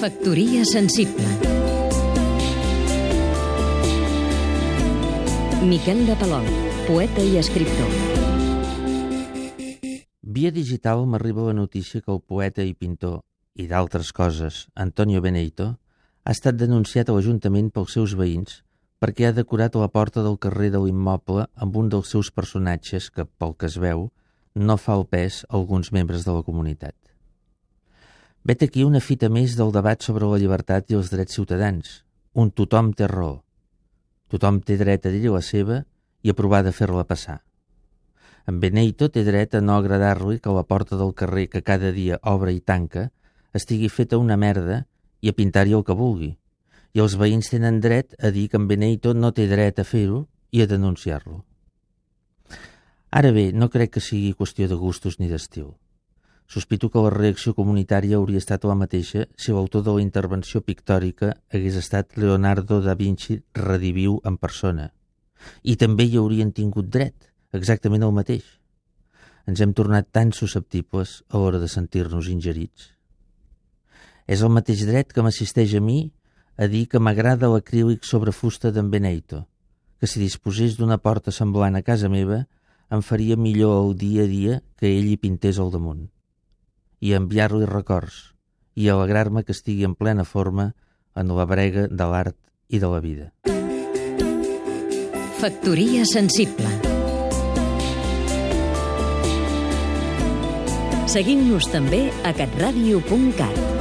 Factoria sensible Miquel de Palol, poeta i escriptor Via digital m'arriba la notícia que el poeta i pintor, i d'altres coses, Antonio Beneito, ha estat denunciat a l'Ajuntament pels seus veïns perquè ha decorat la porta del carrer de l'immoble amb un dels seus personatges que, pel que es veu, no fa el pes a alguns membres de la comunitat. Vet aquí una fita més del debat sobre la llibertat i els drets ciutadans. Un tothom té raó. Tothom té dret a dir la seva i a provar de fer-la passar. En Beneito té dret a no agradar-li que la porta del carrer que cada dia obre i tanca estigui feta una merda i a pintar-hi el que vulgui. I els veïns tenen dret a dir que en Beneito no té dret a fer-ho i a denunciar-lo. Ara bé, no crec que sigui qüestió de gustos ni d'estil. Sospito que la reacció comunitària hauria estat la mateixa si l'autor de la intervenció pictòrica hagués estat Leonardo da Vinci rediviu en persona. I també hi haurien tingut dret, exactament el mateix. Ens hem tornat tan susceptibles a l'hora de sentir-nos ingerits. És el mateix dret que m'assisteix a mi a dir que m'agrada l'acrílic sobre fusta d'en Beneito, que si disposés d'una porta semblant a casa meva em faria millor el dia a dia que ell hi pintés al damunt i enviar-li records i alegrar-me que estigui en plena forma en la brega de l'art i de la vida. Factoria sensible Seguim-nos també a catradio.cat